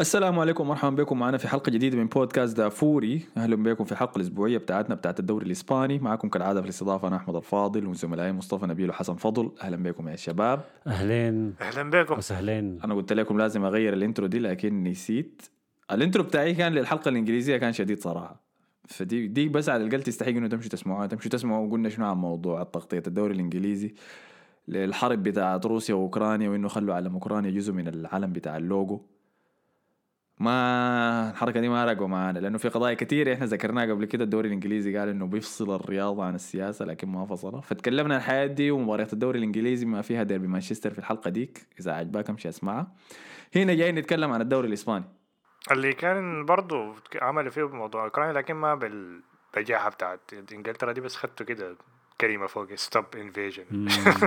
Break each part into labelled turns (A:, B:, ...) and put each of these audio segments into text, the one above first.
A: السلام عليكم ومرحبا بكم. معنا في حلقة جديدة من بودكاست دافوري. أهلا بكم في الحلقة الأسبوعية بتاعتنا بتاعت الدوري الإسباني. معكم كالعادة في الاستضافة أنا أحمد الفاضل وزملائي مصطفى نبيل وحسن فضل. أهلا بكم يا شباب.
B: أهلين.
C: أهلا بكم.
B: وسهلين.
A: أنا قلت لكم لازم أغير ال intro دي لكن نسيت. ال intro بتاعي كان للحلقة الإنجليزية كان شديد صراحة. فدي دي بس على الأقل تستحق إنه تمشوا تسمعوها. تمشوا تسمعوا وقلنا شنو عن موضوع التغطية الدوري الإنجليزي. للحرب بتاعت روسيا وأوكرانيا وإنه خلوا علم أوكرانيا جزء من العلم بتاع اللوجو. ما الحركة دي ما راقوا معانا لأنه في قضايا كثيره إحنا ذكرناها قبل كده. الدوري الإنجليزي قال إنه بيفصل الرياضه عن السياسة لكن ما فصلها. فتكلمنا عن الحياة دي ومباريات الدوري الإنجليزي ما فيها ديربي مانشستر في الحلقة ديك إذا عجباك أمشي أسمعها. هنا جاي نتكلم عن الدوري الإسباني.
C: اللي كان برضو عملوا فيه بموضوع اوكرانيا لكن ما بالبجاحه بتاعت إنجلترا دي بس خدته كده كلمه فوق stop invasion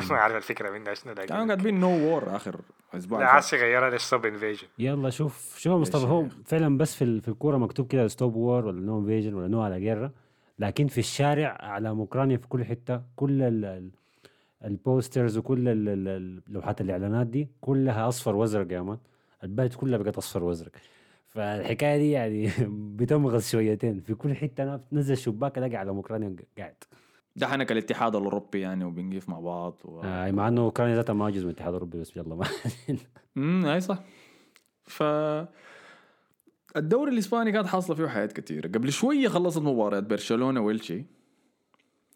C: ما عارف الفكرة منها شنو
A: كانوا
C: لكن
A: كاتبين no war آخر أسبوع
C: لا هسي غيروها ل stop invasion
B: يلا شوف شوف مصطفى هو فعلا بس في ال- في الكورة مكتوب كده stop war ولا no invasion ولا no a la guerra لكن في الشارع علم أوكرانيا في كل حتة كل ال- ال- ال posters وكل ال- ال- ال- لوحات الإعلانات دي كلها أصفر وازرق يا man. البلد كلها بقت أصفر وازرق فالحكاية دي يعني بتمغص شويتين. في كل حتة أنا بتنزل شباك ألاقي علم أوكرانيا قاعد.
A: ده حنك الاتحاد الاوروبي يعني وبنقيف مع بعض و...
B: آه مع إنه اوكرانيا ذاتها ما جزء من الاتحاد الاوروبي بس يلا ما
A: امم أي صح. ف الدوري الإسباني كانت حاصلة فيه حاجات كثيره قبل شوية خلصت مباراة برشلونة ويلشي.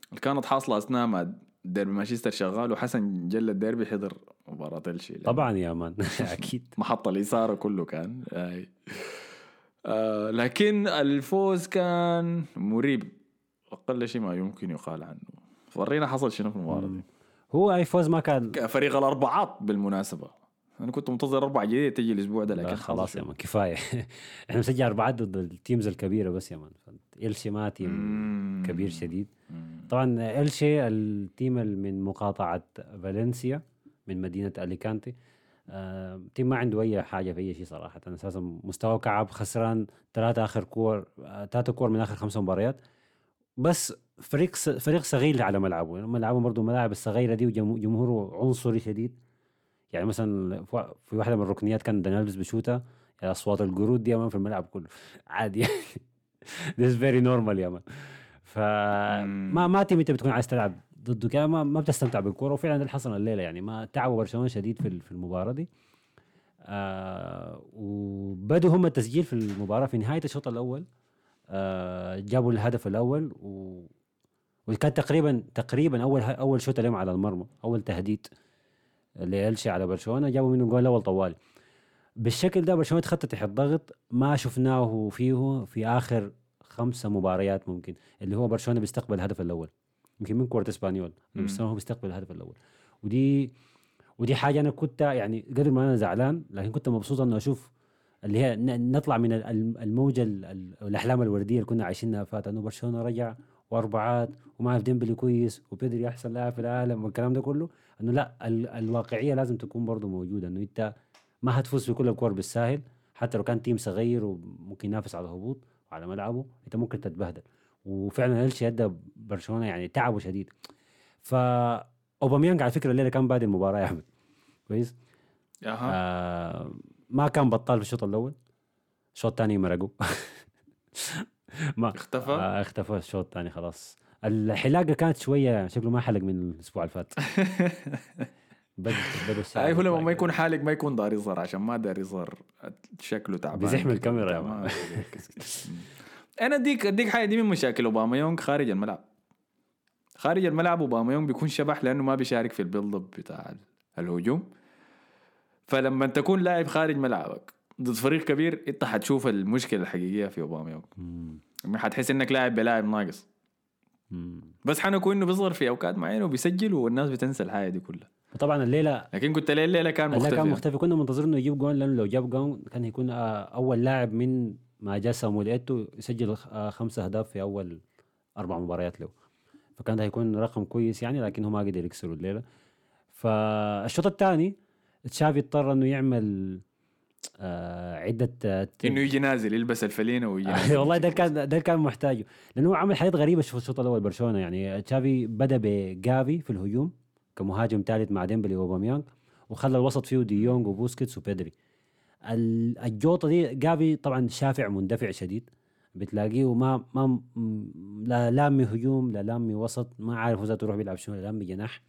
A: اللي كانت حاصلة أثناء ما ديربي مانشستر شغال وحسن جل الديربي حضر مباراة الشي
B: طبعا يا مان أكيد.
A: محط الإثارة كله كان. آه لكن الفوز كان مريب. أقل شيء ما يمكن يقال عنه. ورينا حصل شنو في المباراة دي.
B: هو أي فوز ما كان.
A: فريق الأربعات بالمناسبة. أنا كنت منتظر أربعة جديدة تجي الأسبوع ده لكن
B: خلاص. يا man كفاية. إحنا مسجل أربعات ضد ال teams الكبيرة بس يا man. إلشي ما team
A: مم.
B: كبير شديد.
A: مم.
B: طبعا إلشي ال team ال- من مقاطعة فالنسيا من مدينة أليكانتي. آه، team ما عنده أي حاجة في أي شيء صراحة. أساسا مستوى كعب خسران ثلاثة آخر كور آه، ثلاثة كور من آخر خمس مباريات. بس فريق فريق صغير على ملعبه. يعني ملعبه برضه الملاعب الصغيرة دي وجمهوره عنصري شديد. يعني مثلا في وا- في واحدة من الركنيات كان دانيالفيس بشوتها يعني أصوات القرود دي يا man في الملعب كله. عادي يعني. This very normal يا man. فما ما team انت بتكون عايز تلعب ضده كده. ما, ما بتستمتع بالكورة. وفعلا ده اللي حصل الليلة يعني. ما تعبوا برشلونة شديد في في المباراة دي. آه وبدوا هم التسجيل في المباراة في نهاية الشوط الأول. آه جابوا الهدف الأول و وكان تقريبا تقريبا أول أول شوط لهم على المرمى أول تهديد لإلشي على برشلونة جابوا منه الجول الأول طوالي بالشكل ده برشلونة تخطى تحت ضغط ما شفناه فيه في آخر خمسة مباريات ممكن اللي هو برشلونة بيستقبل الهدف الأول. يمكن من كورة
A: إسبانيول.
B: بس هو بيستقبل الهدف الأول. ودي ودي حاجة أنا كنت يعني قدر ما أنا زعلان لكن كنت مبسوط انه أشوف اللي هي نطلع من ال- ال- الموجة ال- ال- الأحلام الوردية اللي كنا عايشينها فات إنه برشلونة رجع وأربعات وما في ديمبلي كويس وبيدري أحسن لاعب في العالم والكلام ده كله. إنه لا ال- الواقعية لازم تكون برضه موجودة إنه أنت ما هتفوز في كل الكور بالساهل حتى لو كان تيم صغير وممكن ينافس على الهبوط وعلى ملعبه أنت ممكن تتبهدل. وفعلا الشيء أدى برشلونة يعني تعبوا شديد. ف أوباميانج على فكرة الليلة كان بادئ المباراة يا أحمد. كويس؟
A: أها.
B: آه ما كان بطال في الشوط الأول. الشوط الثاني مرقوا ما
A: اختفى؟
B: آه اختفى الشوط الثاني خلاص. الحلاقة كانت شوية شكله ما حلق من الأسبوع اللي فات. الشعر
A: أي هو لما ما يكون. حالق ما يكون داير يظهر عشان ما داير يظهر شكله تعبان.
B: بيزحم
A: كده.
B: الكاميرا يا.
A: أنا اديك أديك حاجة دي من مشاكل أوباميانغ خارج الملعب. خارج الملعب أوباميانغ بيكون شبح لأنه ما بيشارك في ال build up بتاع الهجوم. فلما تكون لاعب خارج ملعبك ضد فريق كبير انت حتشوف المشكلة الحقيقية في. يعني حتحس إنك لاعب بلاعب ناقص
B: مم.
A: بس حنكو إنه بيظهر في أوقات معينة وبيسجل والناس بتنسى الحاجة دي كلها
B: وطبعا الليلة
A: لكن قلت ليه الليلة كان مختلف
B: كان. مختفي كنا منتظرين إنه يجيب جون لأنه لو جاب جون كان هيكون آه، أول لاعب من ما جاء سامويل إيتو يسجل آه، خمسة أهداف في أول أربع مباريات له فكان ده هيكون رقم كويس يعني لكن هو ما قدر يكسره الليلة فالشوط الثاني تشافي اضطر إنه يعمل آه عدة آه،
A: إنه يجي نازل يلبس الفلينة ويجي نازل.
B: والله ده كان ده كان محتاجه. لأنه هو عمل حاجات غريبة في الشوط الأول برشلونة يعني. تشافي بدأ بجافي في الهجوم كمهاجم ثالث مع ديمبلي وأوباميانج وخلى الوسط فيه دي يونغ وبوسكيتس وبيدري. ال- الجوطة دي جافي طبعا شافع مندفع شديد. بتلاقيه ما ما لا لامي هجوم لا لامي وسط ما عارف هو ذاته يروح بيلعب شنو لا لامي جناح.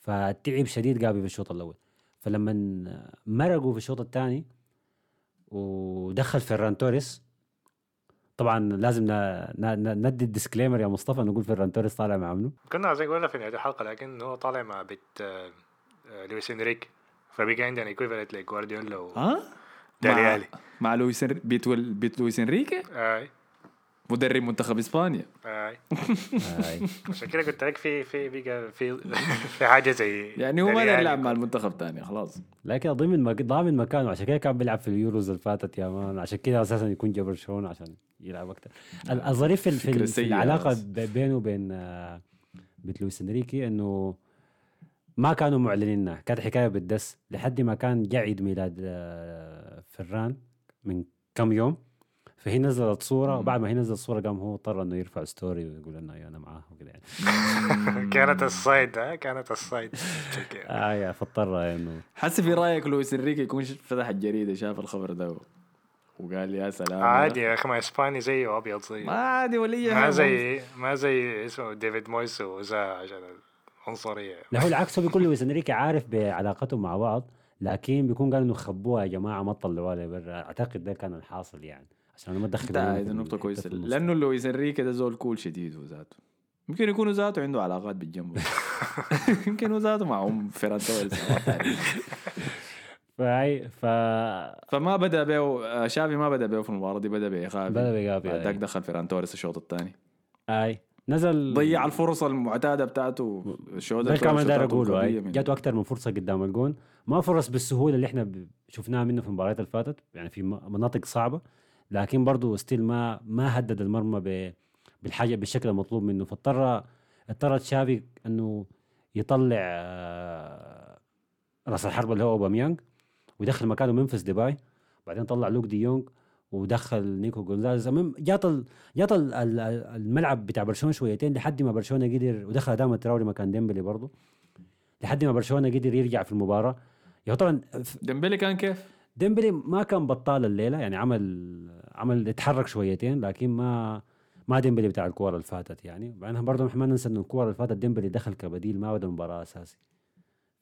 B: فتعب شديد جافي في الشوط الأول. فلما مرقوا في الشوط الثاني ودخل فيران توريس طبعا لازم ن- ن- ن- ندي ال disclaimer يا مصطفى نقول فيران توريس طالع مع منو؟
C: كنا عايزين نقولها في نهاية الحلقة لكن هو طالع مع بت آه، آه، لويس إنريك. فبقى عندنا equivalent لجوارديولا و دالي
A: مع. مع لويس بيت ول- بت لويس إنريكي؟
C: أي.
A: مدرب منتخب إسبانيا.
C: آي.
B: هاي.
C: عشان كده قلت لك في في بقى في في حاجة زي
A: يعني هو ما. يلعب مع المنتخب ثاني خلاص.
B: لكن ضمن مك... ضامن مكانه عشان كده كان بيلعب في اليوروز اللي فاتت يا man. عشان كده أساسا يكون جا برشلونة عشان يلعب أكثر الظريف في, في, في العلاقة بينه وبين آه، بت لويس إنريكي إنه ما كانوا معلنينها كانت حكاية بالدس لحد ما كان جا عيد ميلاد آه، فران من كم يوم. فهي نزلت صورة وبعد ما هي نزلت صورة قام هو اضطر إنه يرفع story ويقول إنه أنا معاه وكذا يعني.
C: كانت الصيد ها؟ كانت الصيد.
B: آه يا فاضطر إنه
A: حس في رأيك لويس إنريكي يكون فتح الجريدة شاف الخبر ده وقال يا سلام.
C: عادي يا أخي ما إسباني زيه أبيض
A: ما
C: زيه
A: عادي ولا
C: ما زي ما زي اسمه ديفيد مويس وزاها عشان العنصرية.
B: لا هو العكس هو بيكون لويس إنريكي عارف بعلاقتهم مع بعض لكن بيكون قال إنه خبوها يا جماعة ما تطلعوها لبرا. أعتقد ده كان الحاصل يعني. عشان أنا ما ادخل
A: انت عادي نقطة كويسة. لأنه لويس انريكي ده زول cool شديد هو ذاته يمكن يكون ذاته عنده علاقات بالجنب. يمكن هو ذاته معهم فيران توريس
B: فهي ف
A: فما بدأ بيه تشافي ما بدأ بيه في المباراة دي بدأ بي
B: جافي بدأ
A: بي
B: جافي، بعدك.
A: دخل فيران توريس الشوط الثاني.
B: أي. نزل
A: ضيع الفرصة المعتادة بتاعته الشوط
B: ده كمان داير
A: أقوله
B: جاته أكثر من فرصة قدام الجون. ما فرص بالسهولة اللي إحنا شفناها منه في المباريات اللي فاتت. يعني في مناطق صعبة. لكن برضه still ما ما هدد المرمى بالحاجة بالشكل المطلوب منه فاضطر اضطر تشافي إنه يطلع آه، راس الحربة اللي هو اوباميانج ويدخل مكانه ممفيس ديباي بعدين طلع لوك دي يونغ ودخل نيكو جونزاليز المهم جات. جات ال... ال- الملعب بتاع برشلونة شويتين لحد ما برشلونة قدر ودخل اداما تراوري مكان ديمبلي برضه لحد ما برشلونة قدر يرجع في المباراة يا طبعا
A: ديمبلي كان كيف؟
B: ديمبلي ما كان بطال الليلة يعني عمل عمل اتحرك شويتين لكن ما ما ديمبلي بتاع الكورة اللي فاتت يعني. بعدين برضه ما ننسى إنه الكورة اللي فاتت ديمبلي دخل كبديل ما بدا المباراه أساسي.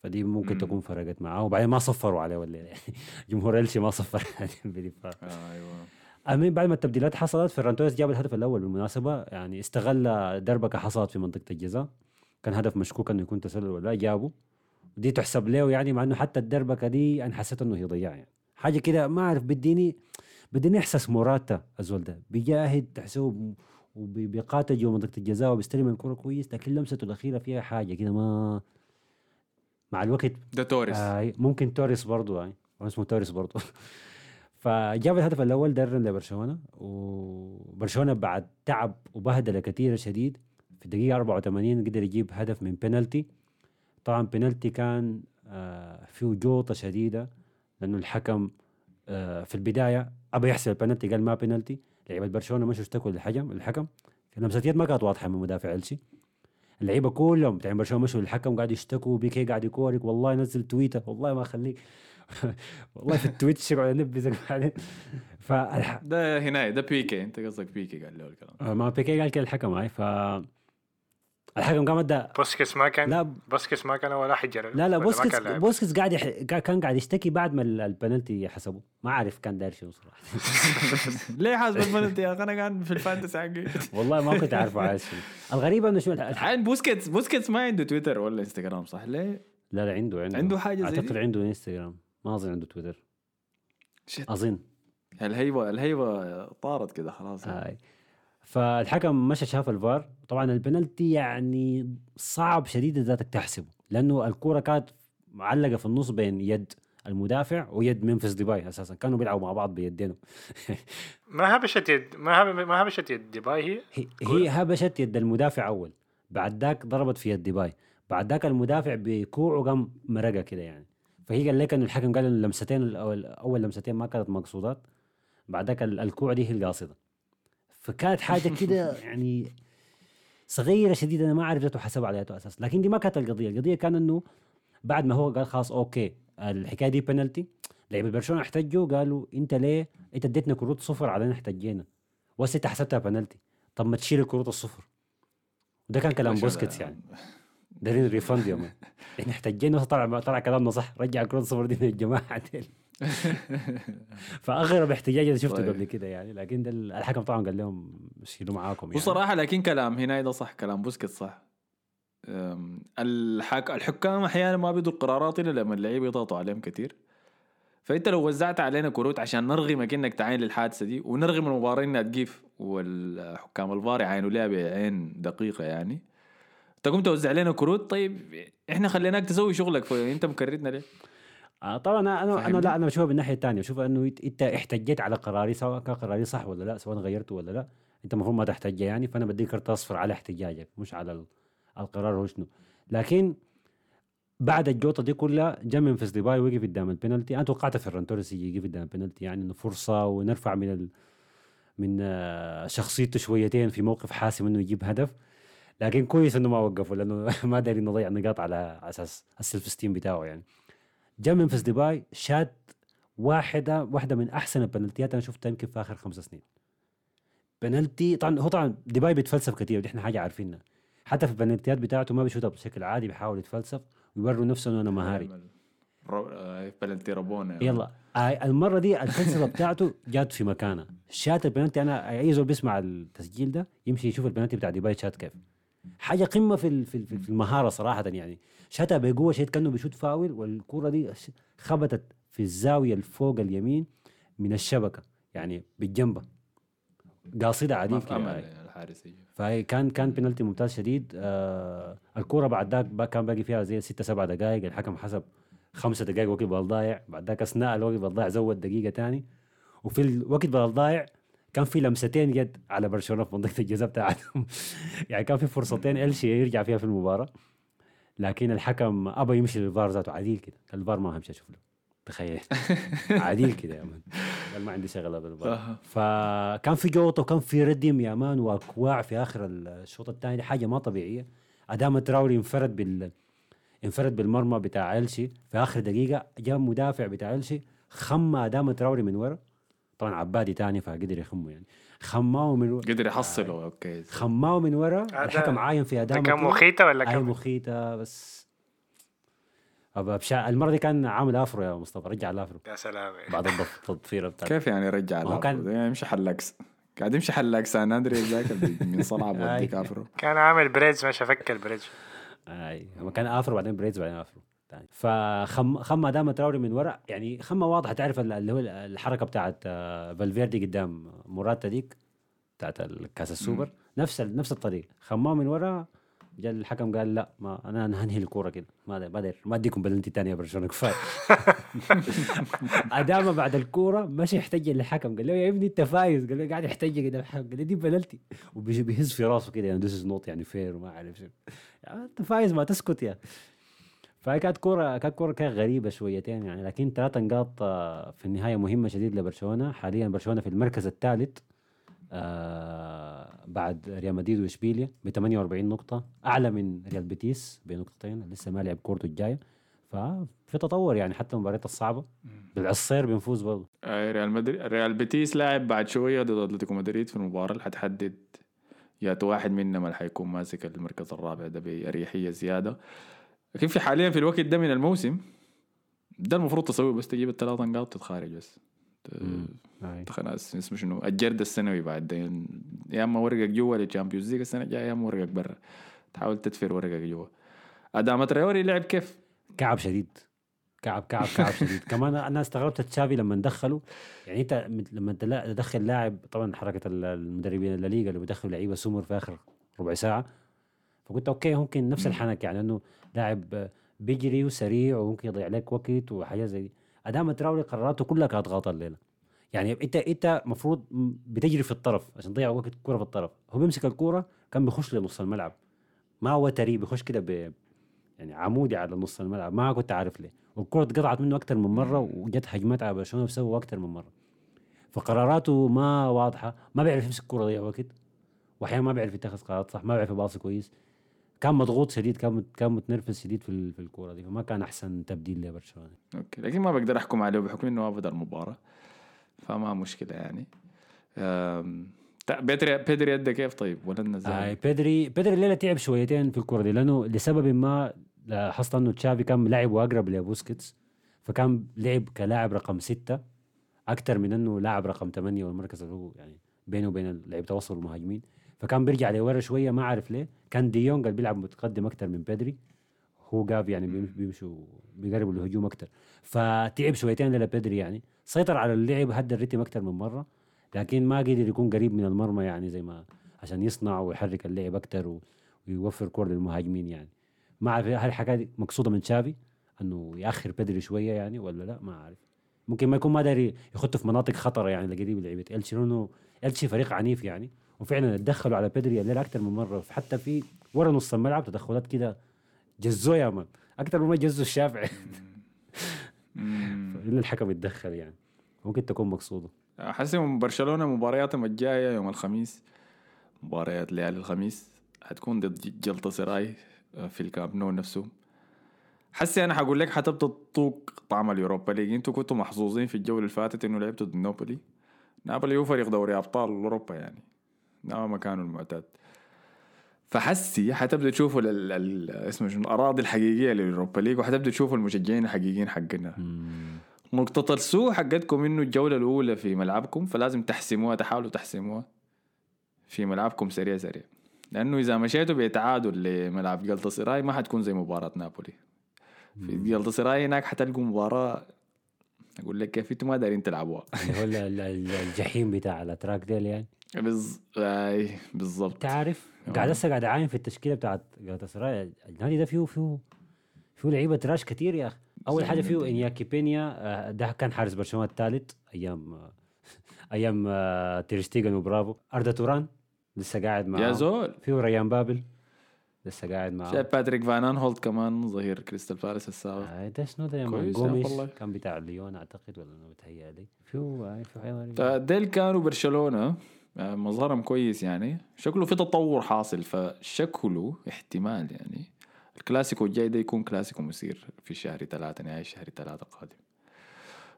B: فدي ممكن
A: مم.
B: تكون فرقت معاه. وبعدين ما صفروا عليه الليلة يعني. جمهور إلشي ما صفر على ديمبلي. ف...
A: آه أيوه.
B: المهم بعد ما التبديلات حصلت فيران توريس جاب الهدف الأول بالمناسبة. يعني استغل دربكة حصلت في منطقة الجزاء. كان هدف مشكوك إنه يكون تسلل ولا لا، جابه. ودي تحسب له يعني مع إنه حتى الدربكة دي أنا حسيت إنه هي ضياع يعني. حاجة كده ما أعرف بديني بديني إحساس موراتا الزول ده. بيجاهد تحسبه وبيقاتل جوا منطقه الجزاء وبيستلم الكره كويس لكن لمسته الأخيرة فيها حاجة كده ما مع الوقت
A: ده توريس.
B: آه ممكن توريس برضو هاي هو اسمه توريس برضو. فجاب الهدف الأول درن لبرشلونة وبرشلونة بعد تعب وبهدلة كثيره شديد في الدقيقة 84 قدر يجيب هدف من بينالتي. طبعا بينالتي كان آه فيه جوطه شديدة. لأنه الحكم آه في البداية أبى يحسب البينالتي قال ما بينالتي لعيبة برشلونة مشوا اشتكوا للحكم الحكم لمسة يد ما كانت واضحة من مدافع إلشي اللعيبة كلهم بتاع برشلونة مشوا للحكم قاعد يشتكوا بيكي قاعد يكورك والله نزل تويتر والله ما اخليك والله في التويتش يقعد ينبذك بعدين. فالح...
A: ده هنا ده بيكي أنت قصدك بيكي قال له الكلام.
B: ما بيكي قال كده الحكم هاي. ف الحكم قام أدى.
C: بوسكيتس ما كان
B: لا.
C: بوسكيتس ما كان ولا حجر
B: لا لا
C: كان لاعب؟
B: بوسكيتس قاعد يح... كان قاعد يشتكي بعد ما ال- البنالتي حسبه ما عارف كان داير شنو صراحة.
A: ليه حاسب البنالتي يا أخي؟ أنا قاعد في ال fantasy حقي.
B: والله ما كنت عارف عايز شنو. الغريبه إنه شو الح-
A: الحين بوسكيتس بوسكيتس ما عنده تويتر ولا انستغرام صح؟ ليه؟
B: لا لا عنده عنده.
A: عنده حاجة زي أعتقد؟
B: عنده انستغرام. ما أظن عنده تويتر.
A: shit.
B: أظن.
A: الهيبه الهيبة طارت كده خلاص.
B: هاي. فالحكم مشى شاف الفار. طبعا البنالتي يعني صعب شديد ذاتك تحسبه لأنه الكورة كانت معلقة في النص بين يد المدافع ويد ممفيس ديباي أساسا. كانوا بيلعبوا مع بعض بيدينهم
C: ما هبشت يد ما هب... ما هبشت يد ديباي؟ هي
B: هي- هبشت يد المدافع أول بعد ذاك ضربت في يد ديباي. بعد ذاك المدافع بكوعه قام مرقة كده يعني. فهي قال لك إنه الحكم قال إن اللمستين الأول أول لمستين ما كانت مقصودات. بعد ذاك ال- الكوع دي هي القاصدة. فكانت حاجة كده يعني صغيرة شديدة. أنا ما أعرف ذاته حسب على ياتو أساس لكن دي ما كانت القضية. القضية كان إنه بعد ما هو قال خلاص okay الحكاية دي بنالتي لعيبة برشلونة احتجوا قالوا أنت ليه؟ أنت اديتنا كروت صفر علينا احتجينا. وهسه انت حسبتها بنالتي طب ما تشيل الكروت الصفر. وده كان كلام بوسكيتس يعني. دايرين refund يوم إحنا احتجينا طلع طلع كلامنا صح. رجع الكروت الصفر دي من الجماعه ديل فاغرب احتجاج اللي شفته
A: طيب.
B: قبل كده يعني لكن ده الحكم طبعا قال لهم شيلوا معاكم يعني
A: وصراحة لكن كلام هنا ده صح كلام بوسكيتس صح الحك... الحكام أحيانا ما بيدوا القرارات إلا لما اللعيبة يضغطوا عليهم كثير فأنت لو وزعت علينا كروت عشان نرغمك انك تعاين للحادثة دي ونرغم المباراه انها تقيف والحكام الفار يعاينوا لها بعين دقيقة يعني تقوم توزع علينا كروت طيب إحنا خليناك تسوي شغلك فأنت مكررنا ليه؟
B: آه طبعا أنا
A: أنا؟
B: لا أنا بشوفها بالناحيه الثانية بشوف إنه إنت احتجيت على قراري سواء كان قراري صح ولا لا سواء غيرته ولا لا. أنت المفروض ما تحتج يعني فأنا بديك كرت اصفر على احتجاجك مش على ال- القرار هو شنو. لكن بعد الجوطة دي كلها جا ممفيس ديباي وقف قدام البنالتي. أنا توقعت فيران توريس يجي يقف قدام البنالتي يعني إنه فرصة ونرفع من ال... من آه، شخصيته شويتين في موقف حاسم إنه يجيب هدف. لكن كويس إنه ما وقفوا لأنه ما دايرين نضيع نقاط على أساس ال self esteem بتاعه يعني. جا ممفيس ديباي شات واحدة واحدة من أحسن البنالتيات أنا شفتها يمكن في آخر خمس سنين. بنالتي طبعا هو طبعا ديباي بيتفلسف كثير ودي إحنا حاجة عارفينها. حتى في البنالتيات بتاعته ما بيشوتها بشكل عادي بيحاول يتفلسف ويوري نفسه إنه أنا مهاري.
A: رو... آه، بلنتي رابونا
B: يلا. آي المرة دي الفلسفة بتاعته جات في مكانها. شات البنالتي أنا أي زول بيسمع التسجيل ده يمشي يشوف البنالتي بتاع ديباي شات كيف. حاجة قمة في في المهارة صراحة يعني. شاتها بقوه شيء كأنه بيشوت فاول والكره دي خبطت في الزاوية الفوق اليمين من الشبكة يعني بالجنبة.
A: قاصدة
B: عديل كده هاي.
A: الحارس يجي.
B: فكان كان بينالتي ممتاز شديد آه الكورة بعد ذاك كان باقي فيها زي ستة سبعة دقائق الحكم حسب خمسة دقائق وقت بدل ضايع بعد ذاك أثناء الوقت بدل ضايع زود دقيقة تاني. وفي الوقت بدل ضايع كان في لمستين يد على برشلونة في منطقة الجزاء بتاعتهم. يعني كان في فرصتين إلشي يرجع فيها في المباراة. لكن الحكم ابى يمشي للفار ذاته. عديل كده. الفار ما همشي أشوف له. تخيل. عديل كده يا man. قال ما عندي شغلة بالفار. فكان في جوطة وكان في ردم يا man وأكواع في آخر الشوط الثاني. حاجة ما طبيعية. أدام تراوري انفرد بال انفرد بالمرمى بتاع إلشي في آخر دقيقة جاء مدافع بتاع إلشي خمى أدام تراوري من ورا. طبعا عبادي تاني فقدر يخمه يعني. خماه من ورا
A: قدر يحصله. أوكي.
B: خماه من ورا الحكم عاين في
C: ده
B: ادام
C: كان مخيطة ولا كان
B: مخيطة بس أبا بشا... المرة دي كان عامل آفرو يا مصطفى رجع الآفرو.
C: يا سلام.
B: بعد التضفيره بتاعته
A: كيف يعني رجع الآفرو؟
B: كان-
A: يعني يمشي حلاكس قاعد يمشي حلاك سان اندريس ذاك من صنعاء بوديك. آفرو.
C: كان عامل بريدز مش فك البريدز
B: أي. هو كان آفرو بعدين بريدز بعدين آفرو. تاني فخم خم دام تراوري من ورا. يعني خمة واضحة. تعرف ال- اللي هو الحركة بتاعت آه، فالفيردي قدام موراتا ديك بتاعت الكاس السوبر نفس نفس الطريق خماه من ورا جاء الحكم قال لا ما أنا هنهي الكورة كده. ما ما أدري. ما أديكم بلنتي ثانية يا برشلونة كفاية. ادام بعد الكورة مش يحتج للحكم. قال له يا ابني أنت فايز. قال له قاعد يحتج قدام الحكم. قال له دي بلنتي وبيهز في راسه كده. يعني this is not يعني fair وما أعرف شو يعني أنت فايز ما تسكت يا فهي كانت كوره كانت كورة كانت غريبة شويتين يعني لكن ثلاث نقاط آه، في النهاية مهمة شديد لبرشلونة. حاليا برشلونة في المركز الثالث آه بعد ريال مدريد وإشبيليا ب 48 نقطة أعلى من ريال بيتيس بنقطتين لسه ما لعب كورته الجاية. ففي تطور يعني حتى المباريات الصعبة. بالعصير بنفوز برضه.
A: آه، ريال مدريد ريال بيتيس لاعب بعد شوية ضد أتلتيكو مدريد في المباراة اللي حتحدد يا واحد منهم اللي حيكون ماسك المركز الرابع ده بأريحية زيادة. لكن في حاليا في الوقت ده من الموسم ده المفروض تسوي بس تجيب الثلاث نقاط تتخارج بس. خلاص اسمه شنو الجرد السنوي بعدين يا إما ورقك جوا لل Champions League السنة الجاية يا إما ورقك برا. تحاول تدفر ورقك جوا. ادام تريوري لعب كيف؟
B: كعب شديد. كعب كعب كعب شديد. كمان أنا استغربت تشافي لما دخله يعني أنت لما تدخل لاعب طبعا حركة ال- المدربين الليغا اللي بيدخلوا لعيبة سمر في آخر ربع ساعة. فقلت okay ممكن نفس الحنك يعني انه لاعب بيجري وسريع وممكن يضيع لك وقت وحاجات زي دي. أداما تراوري قراراته كلها كانت غلط الليلة. يعني أنت أنت المفروض بتجري في الطرف عشان تضيع وقت الكره في الطرف. هو بيمسك الكوره كان بيخش لنص الملعب. ما هو تراوري بيخش كده ب يعني عمودي على نص الملعب. ما كنت عارف ليه. والكرة اتقطعت منه أكثر من مرة وجت هجمات على برشلونة بسببه أكثر من مرة. فقراراته ما واضحة. ما بيعرف يمسك الكرة يضيع وقت. واحيانا ما بيعرف يتخذ قرارات صح ما بيعرف يباصي كويس. كان مضغوط شديد كان كان متنرفز شديد في في الكورة دي فما كان أحسن تبديل لبرشلونة.
A: okay لكن ما بقدر أحكم عليه بحكم إنه ما بدا المباراه فما مشكلة يعني. بيدري بيدري ادى كيف؟ طيب ولا نزل
B: آه بيدري بيدري الليلة تعب شويتين في الكورة دي لأنه لسبب ما لاحظت إنه تشافي كان لاعب اقرب لبوسكيتس فكان لعب كلاعب رقم ستة أكثر من إنه لاعب رقم ثمانية والمركز اللي هو يعني بينه وبين لعيبة توسط المهاجمين فكان بيرجع لورا شوية ما عارف ليه. كان دي يونج اللي بيلعب متقدم أكثر من بيدري هو جافي يعني بيمش- بيمشوا بيقربوا الهجوم أكثر فتعب شويتين للا بيدري يعني. سيطر على اللعب هدى الريتم أكثر من مرة. لكن ما قدر يكون قريب من المرمى يعني زي ما عشان يصنع ويحرك اللعب أكثر ويوفر كور للمهاجمين يعني. ما أعرف هل الحكاية دي مقصودة من تشافي؟ إنه يأخر بدري شوية يعني ولا لا؟ ما أعرف. ممكن ما يكون ما داري يخط في مناطق خطرة يعني لقريب لعيبة. إلتشي لأنه إلتشي فريق عنيف يعني. وفعلا تدخلوا على بدري الليلة أكثر من مرة. حتى في ورا نص الملعب تدخلات كده جزوه يا man. أكثر مما جزوا الشافعي. إلا الحكم يتدخل يعني. ممكن تكون مقصودة.
A: حاسس إنه برشلونة مبارياتهم الجايه يوم الخميس مباريات ليالي الخميس حتكون ضد غلطة سراي في الكامب نو نفسه. حسي أنا حقول لك حتبدا تطوق طعم ال Europa League. أنتوا كنتوا محظوظين في الجولة اللي فاتت إنه لعبتوا ضد نابولي. نابولي هو فريق دوري أبطال أوروبا يعني. ده مكانه المعتاد. فحسي حتبدأ تشوفوا ال- ال- اسمه شنو الأراضي الحقيقية لليوروبا ليج وحتبدأ تشوفوا المشجعين الحقيقيين حقنا. نقطة السوء حقتكم إنه الجولة الأولى في ملعبكم فلازم تحسموها تحاولوا تحسموها في ملعبكم سريع سريع. لأنه إذا مشيتوا بتعادل لملعب جلطة سراي ما حتكون زي مباراة نابولي. في جلطة سراي هناك حتلقوا مباراة أقول لك كيف أنتوا ما دارين تلعبوها.
B: ال- الجحيم بتاع الأتراك ديل يعني.
A: بز... أي بالضبط.
B: انت عارف قاعد هسه قاعد أعاين في التشكيلة بتاعت غلطة سراي النادي ده فيه فيه فيه لعيبة trash كتير يا أخي. أول حاجة فيه إنياكي بينيا آه، ده كان حارس برشلونة الثالث أيام آه، أيام آه، تيرشتيجن وبرافو. أردا توران لسه قاعد معاه
A: يا زول.
B: فيه ريان بابل لسه قاعد معاه
A: شايف باتريك فان آنهولت كمان ظهير كريستال بالاس السابق
B: آه، ده شنو ده يا man؟
A: كويس يا
B: جوميس
A: والله.
B: كان بتاع ليون أعتقد ولا أنا بتهيألي. فيه فيه
A: فديل كانوا برشلونة. آه، مظهرهم كويس يعني. شكله في تطور حاصل فشكله احتمال يعني. الكلاسيكو الجاي ده يكون كلاسيكو مثير في شهر ثلاثة نهاية شهر ثلاثة القادم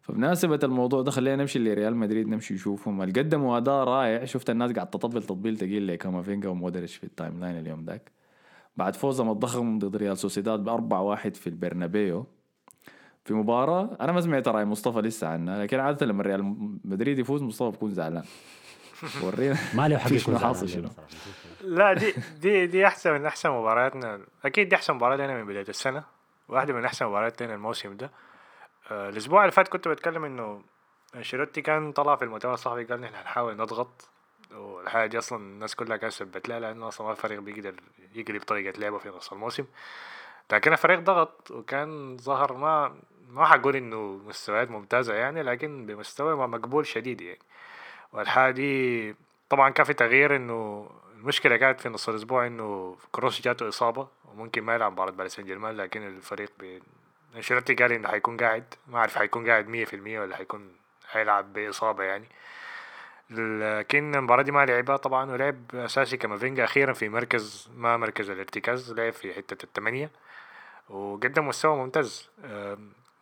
A: فبمناسبة الموضوع ده خلينا نمشي لريال مدريد نمشي نشوفهم. اللي قدموا أداء رائع؟ شفت الناس قاعد تطبل تطبيل تقيل لكامافينجا ومودريتش في ال timeline اليوم ذاك. بعد فوزهم الضخم ضد ريال سوسيداد بأربعة واحد في البرنابيو. في مباراة أنا ما سمعت رأي مصطفى لسه عنها لكن عادة لما ريال مدريد يفوز مصطفى بكون زعلان. ورينا.
B: ما له حق يكون
A: حاصل شنو.
C: لا دي دي دي أحسن من أحسن مبارياتنا. أكيد دي أحسن مباراة لنا من بداية السنة. واحدة من أحسن مباريات لنا الموسم ده. آه الأسبوع اللي فات كنت بتكلم إنه أنشيلوتي كان طلع في المؤتمر الصحفي قال نحن هنحاول نضغط. والحاجة دي أصلا الناس كلها كانت سبت لها لأنه أصلا ما الفريق بيقدر يقلب طريقه لعبه في نص الموسم. لكن الفريق ضغط وكان ظهر ما ما حقول إنه مستويات ممتازة يعني لكن بمستوى مقبول شديد يعني. والحاجة دي طبعا كان في تغيير إنه المشكلة كانت في نص الأسبوع إنه كروس جاته إصابة وممكن ما يلعب مباراة باريس سان جيرمان لكن الفريق أنشيلوتي قال إنه حيكون قاعد. ما أعرف حيكون قاعد 100% ولا حيكون حيلعب بإصابة يعني. لكن المباراة دي ما لعبها طبعا ولعب أساسي كامافينجا أخيرا في مركز ما مركز الارتكاز لعب في حتة الثمانية وقدم مستوى ممتاز.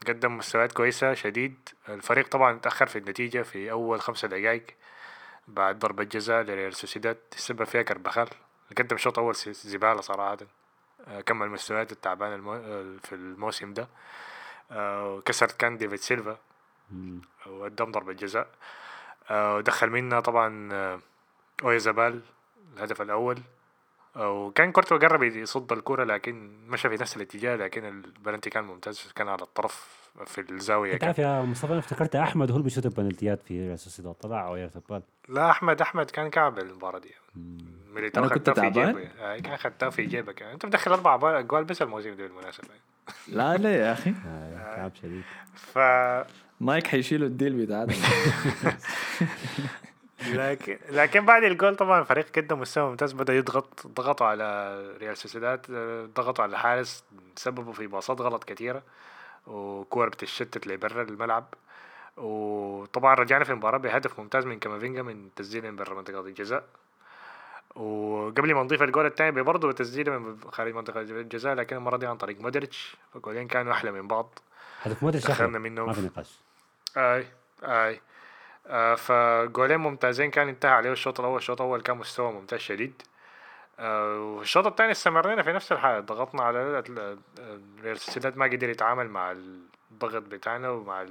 C: قدم مستويات كويسة شديد. الفريق طبعا تأخر في النتيجة في أول خمسة دقايق بعد ضربة جزاء لريال سوسيداد تسبب فيها كربخال قدم شوط أول زبالة صراحة. آه، كمل مستويات التعبانة المو... في الموسم ده. آه، وكسر كان ديفيد سيلفا. وقدم ضربة جزاء. آه، ودخل منا طبعا أويارزابال الهدف الأول. وكان كورتوا قرب يصد الكرة لكن مشى في نفس الاتجاه لكن البلنتي كان ممتاز كان على الطرف في الزاوية.
B: عارف يا مصطفى أنا افتكرت أحمد هو اللي بيشوط البنالتيات في ريال سوسيداد طلع أو يا
C: لا أحمد أحمد كان كعب المباراة دي. ميليتاو خدتها في
A: تعبان؟
C: جيبه آه، كان خدتها في جيبك. يعني. أنت مدخل أربع جوال بس الموسم ده بالمناسبة.
A: لا لا يا أخي.
B: آه، تعب شديد.
C: ف
A: نايك حيشيلوا الديل بتاعنا
C: لكن لكن بعد الجول طبعا الفريق قدم مستوى ممتاز بدأ يضغط ضغطوا على ريال سوسيداد ضغطوا على الحارس سببوا في باصات غلط كثيره وكور بتتشتت لبرا الملعب. وطبعا رجعنا في المباراه بهدف ممتاز من كامافينجا من تسجيل من برا منطقة الجزاء. وقبل ما نضيف الجول الثاني برضه بتسديده من خارج منطقة الجزاء لكن المرة دي عن طريق مودريتش. فالجولين كانوا أحلى من بعض.
B: هدف مودريتش أحلى.
C: منهم
B: ما في نقاش.
C: اي أي. فجولين ممتازين كان انتهى عليه الشوط الأول. الشوط الأول كان مستوى ممتاز شديد. آه والشوط الثاني استمرينا في نفس الحالة. ضغطنا على ال- ال- ريال سوسيداد ما قدر يتعامل مع الضغط بتاعنا ومع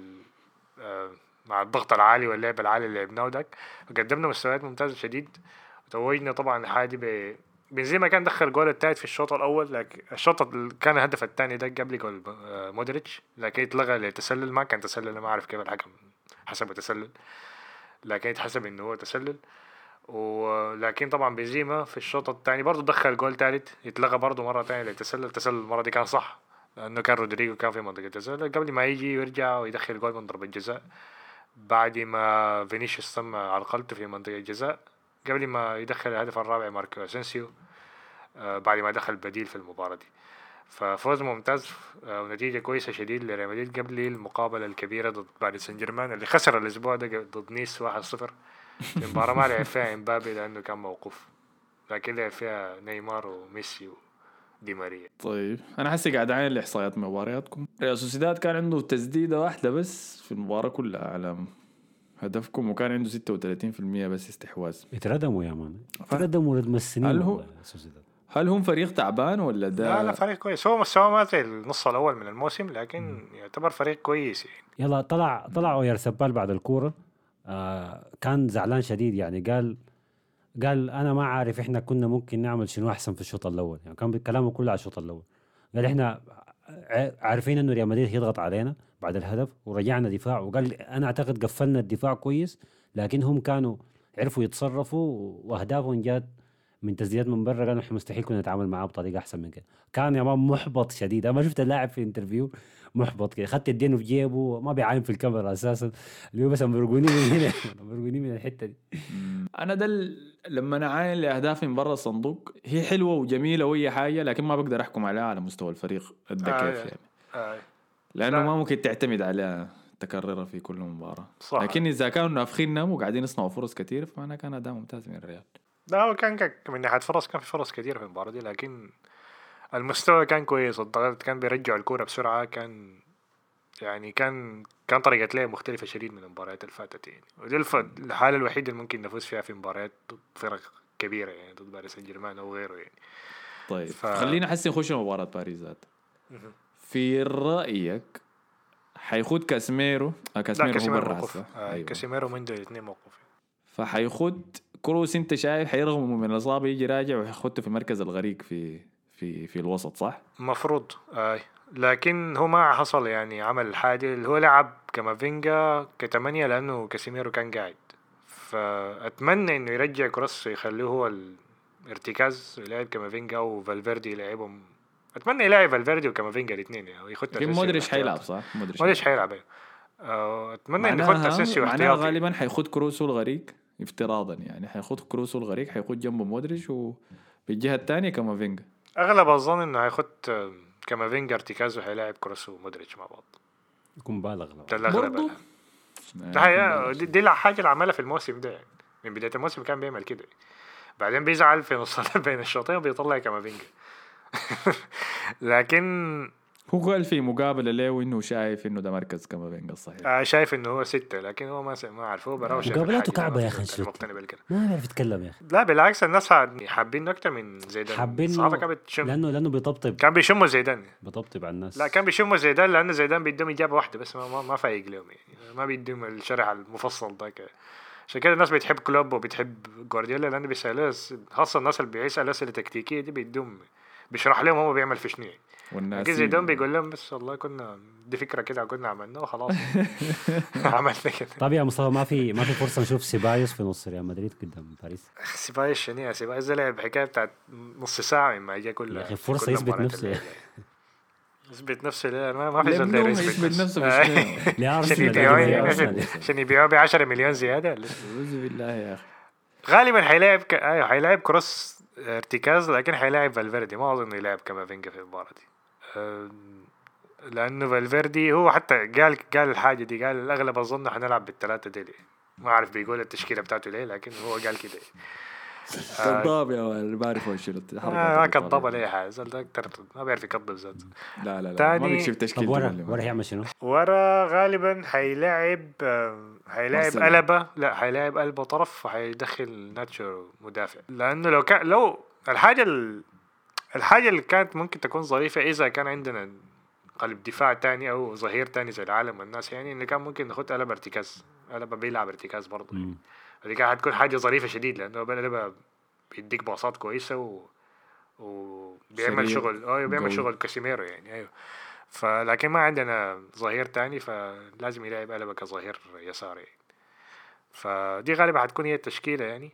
C: آه مع الضغط العالي واللعب العالي اللي لعبناه داك فقدمنا مستويات ممتازة شديد. وتوجنا طبعا حادي ب بنزيما كان دخل جول التالت في الشوط الأول لكن الشوط ال- كان الهدف الثاني ده قبل جول آه، مودريتش. لكن اتلغى لتسلل ما كان تسلل ما أعرف كيف الحكم حسبه تسلل لكن يتحسب انه هو تسلل. ولكن طبعا بنزيما في الشوط الثاني برضه دخل جول ثالث يتلغى برضه مرة ثانية للتسلل. التسلل المرة دي كان صح لأنه كان رودريجو كان في منطقة التسلل قبل ما يجي ويرجع ويدخل جول من ضربة جزاء بعد ما فينيسيوس تم عرقلته في منطقة الجزاء قبل ما يدخل الهدف الرابع ماركو أسينسيو آه، بعد ما دخل بديل في المباراة دي. ففوز ممتاز آه، ونتيجة كويسة شديد لريال مدريد قبل المقابلة الكبيرة ضد باريس سان جيرمان اللي خسر الأسبوع ده ضد نيس 1-0 في مباراة ما لعب فيها إمبابي لأنه كان موقوف لكن لعب فيها نيمار وميسي ودي ماريا.
A: طيب أنا حسي قاعد اعاين لاحصائيات مبارياتكم. ريال سوسيداد كان عنده تسديدة واحدة بس في المباراة كلها على هدفكم وكان عنده 36% بس استحواذ.
B: اتردموا يا man. اتردموا ردم السنين
A: هل هو-
B: والله سوسيداد.
A: هل هم فريق تعبان ولا ده؟
C: لا لا فريق كويس. هو مستواه ما زي النص الأول من الموسم لكن يعتبر فريق كويس يعني.
B: يلا طلع طلع أوير سبال بعد الكورة. آه كان زعلان شديد يعني. قال قال أنا ما عارف إحنا كنا ممكن نعمل شنو أحسن في الشوط الأول. يعني كان كلامه كله على الشوط الأول. قال إحنا عارفين إنه ريال مدريد هيضغط علينا بعد الهدف ورجعنا دفاع. وقال أنا أعتقد قفلنا الدفاع كويس لكن هم كانوا عرفوا يتصرفوا وأهدافهم جات من تسديدات من برا قالوا إحنا مستحيل كنا نتعامل معاه بطريقة أحسن من كده. كان يا مان محبط شديد. أنا ما شفت اللاعب في interview محبط كده. خات يدينه في جيبه ما بيعاين في الكاميرا أساسا. اللي هو بس برقوني من هنا برقوني من الحتة دي.
A: أنا ده لما أنا عاين لأهدافي من برا الصندوق هي حلوة وجميلة واي حاجة لكن ما بقدر أحكم عليها على مستوى الفريق ادى
C: آه،
A: كيف
C: يعني.
A: يعني.
C: آه.
A: لأنه
C: لا.
A: ما ممكن تعتمد عليها تكررها في كل مباراة.
C: صح.
A: لكن إذا كانوا نافخين نام وقاعدين يصنعوا فرص كثير فمعناه كان أداء ممتاز من الريال.
C: لا هو كان من ناحية فرص كان في فرص كثيرة في المباراة دي لكن المستوى كان كويس الضغط كان بيرجعوا الكورة بسرعة كان يعني كان كان طريقة لعب مختلفة شديد من المباريات اللي فاتت يعني. ودي الف... الحالة الوحيدة اللي ممكن نفوز فيها في مباريات ضد فرق كبيرة يعني ضد باريس سان جيرمان أو غيره يعني.
A: طيب
C: ف-
A: خلينا حسي نخش مباراة باريس ذات في رأيك حيخوض كاسميرو آه
C: لا
A: كاسميرو هو
C: كاسيميرو
A: برا
C: موقف.
A: هسه.
C: آه
A: أيوة.
C: كاسيميرو منذ الاثنين موقف
A: فحيخوض كروس انت شايف حيرغم من الإصابة يجي راجع ويخوضه في مركز الغريق في في في الوسط صح؟
C: مفروض آه. لكن هو ما حصل يعني عمل الحاجة اللي هو لعب كافينجا كتمانية لأنه كاسيميرو كان قاعد فأتمنى إنه يرجع كروس يخليه هو الارتكاز يلعب كافينجا وفالفيردي يلعبهم أتمنى يلعب فالفيردي وكافينجا الاثنين يعني ويخد
A: لكن مودريتش حيلعب صح؟ مودريتش
C: حيلعب. آه، أتمنى إنه يخت
A: معناها
C: أسينسيو
A: معناها
C: احتياطي
A: غالبا حيخوض كروسو الغريق افتراضا يعني. حيخوض كروسو الغريق حيخوض جنبه مودريتش وبالجهة الثانية كافينجا
C: أغلب أظن إنه هيخد آه، كافينجا ارتكاز وحيلاعب كروس ومودريتش مع بعض.
B: يكون بالغ
C: ده هي دي, دي الحاجة اللي عملها في الموسم ده يعني. من بداية الموسم كان بيعمل كده. بعدين بيزعل في نص بين الشوطين وبيطلع كامافينجا. لكن
A: هو قال في مقابلة له إنه شايف إنه ده مركز كافينجا الصحيح
C: آه شايف إنه هو ستة لكن هو ما س- ما اعرف هو براوش
B: مقابلاته كعبة يا.
C: مقتنع بالكلام.
B: ما بيعرف يتكلم يا أخي.
C: لا بالعكس الناس حابين أكتر من زيدان.
B: حابين
C: بتشم
B: لأنه لأنه بيطبطب.
C: كان بيشموا زيدان.
B: بيطبطب على الناس.
C: لا كان بيشموا زيدان لأن زيدان بيديهم إجابة واحدة بس ما ما, ما فايق لهم يعني. ما بيديهم الشرح المفصل ذاك عشان كده الناس بتحب كلوب وبتحب جوارديولا لأنه بيسألوا خاصة الناس اللي بيسألوا أسئلة تكتيكية دي بيديهم بيشرح لهم هو بيعمل في شنو يعني.
A: والناس
C: لكن زيدان بيقول لهم بس والله كنا دي فكرة كده كنا عملناها وخلاص. عملنا كده.
B: طب يا مصطفى ما في ما في فرصة نشوف سيبايوس في نص ريال مدريد قدام باريس؟
C: سيبايوس شنيع سيبايوس ده لعب حكاية بتاعت نص ساعة مما جا كل
B: يا أخي فرصة
C: كل
B: يثبت نفسه.
C: يثبت نفسه لا ما, ما في زول داير
A: يثبت نفسه. شنو؟
C: عشان يبيعوه. عشان- يبيعوه ب 10 مليون زيادة
A: أعوذ بالله يا أخي.
C: غالبا حيلاعب ك... أيوه حيلاعب كروس ارتكاز لكن حيلاعب فالفيردي. ما أظن يلعب كافينجا في المباراة دي. لأنه فالفيردي هو حتى قال قال الحاجة دي قال الأغلب أظن حنلعب بالثلاثة دي ليه. ما أعرف بيقول التشكيلة بتاعته ليه لكن هو قال كده
A: كذاب يا ولد بعرف هو شنو
C: آه، ما كذاب ولا أي حاجة ما بيعرف يكذب ذاته
A: لا لا لا
C: تاني-
A: ما بيكشف
B: طب
A: تشكيلته
B: ورا
A: ما.
B: ورا يعمل شنو؟
C: ورا غالبا حيلاعب آه، حيلاعب. ألبا لا حيلاعب ألبا طرف وحيدخل ناتشو مدافع لأنه لو كان لو الحاجة ال... الحاجة اللي كانت ممكن تكون ظريفة إذا كان عندنا قلب دفاع تاني أو ظهير تاني زي العالم والناس يعني إنه كان ممكن ناخد ألبا ارتكاز ألابا بيلعب ارتكاز برضه. دي كانت حتكون حاجة ظريفة شديد لأنه ألابا بيديك باصات كويسة و وبيعمل شغل آه بيعمل
A: قوي.
C: شغل كاسيميرو يعني أيوه فلكن ما عندنا ظهير تاني فلازم يلعب ألابا كظهير يساري يعني. فدي غالبا حتكون هي التشكيلة يعني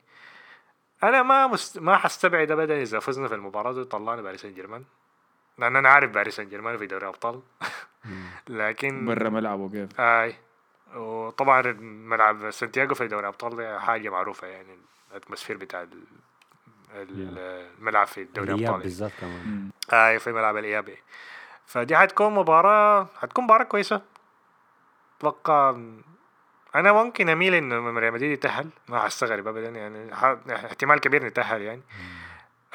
C: أنا ما مست... ما حستبعد أبدا إذا فزنا في المباراة دي وطلعنا باريس سان جيرمان لأن أنا عارف باريس سان جيرمان في دوري أبطال لكن
A: برا ملعبه كيف؟
C: آي. وطبعا ملعب سانتياغو في دوري ابطال حاجة معروفة يعني ال atmosphere بتاع ال- ال- الملعب في دوري
B: الإياب
C: ابطال
B: بالذات كمان.
C: آي في ملعب الاياب. فدي حتكون مباراة حتكون مباراة كويسة. أتوقع أنا ممكن أميل إنه ريال مدريد يتأهل. ما حستغرب ابدا يعني ح- احتمال كبير نتاهل يعني.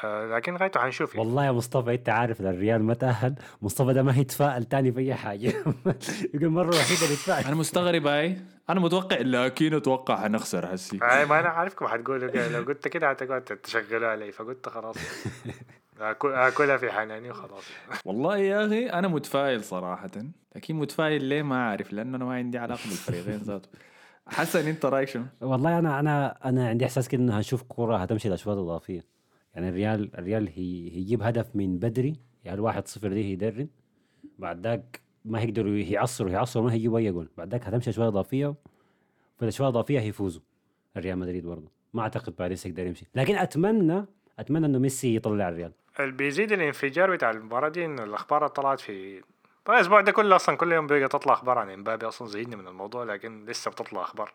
C: آه لكن غايته حنشوف يعني.
B: والله يا مصطفى أنت عارف لو الريال ما تأهل مصطفى ده ما هيتفائل تاني في أي حاجة. يقول المره الوحيده اللي يتفائل.
A: أنا مستغرب هاي أنا متوقع لكن أتوقع حنخسر حسي
C: أي ما أنا عارفكم حتقولوا لو قلت كده هتقعد تشغلوا علي فقلت خلاص. أكلها في حناني وخلاص.
A: والله يا أخي أنا متفائل صراحة لكن متفائل ليه ما عارف لأنه أنا ما عندي علاقة بالفريقين ذاته. حسن أنت رأيك شنو؟
B: والله أنا أنا أنا عندي إحساس كده إنه هنشوف كوره هتمشي لأشواط إضافية. يعني الريال الريال هي هيجيب هدف من بدري يعني الواحد صفر دي هيدرن بعد ذاك ما هيقدروا يعصروا يعصروا ما هيجيبوا أي جول. بعد ذاك هتمشي أشواط إضافية في الأشواط الإضافية هيفوزوا الريال مدريد برضه. ما أعتقد باريس يقدر يمشي. لكن اتمنى أتمنى إنه ميسي يطلع الريال.
C: اللي بيزيد الانفجار بتاع المباراة دي انه الأخبار اللي طلعت في طبعا الأسبوع ده كله أصلا كل يوم بيجي تطلع أخبار عن إمبابي أصلا زهقني من الموضوع لكن لسه بتطلع أخبار.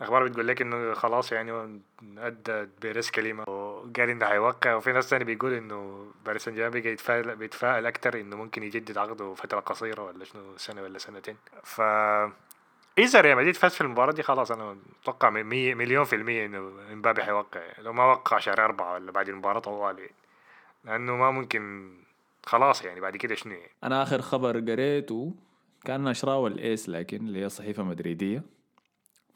C: أخبار بتقول لك إنه خلاص يعني أدى بيريز كلمه وقال إنه هيوقع وفي ناس تاني بيقول إنه باريس سان جيرمان بيجي يتفائل بيتفائل أكتر إنه ممكن يجدد عقده فترة قصيرة ولا شنو سنة ولا سنتين. ف إذا ريال مدريد فاز في المباراة دي خلاص من مية مليون في المية إنه إمبابي حيوقع لو ما وقع شهر أربعة ولا بعد المباراة طوال يعني لأنه ما ممكن خلاص يعني بعد كده شنو يعني؟
A: أنا آخر خبر قريته كان نشراه الآس لكن اللي هي صحيفة مدريدية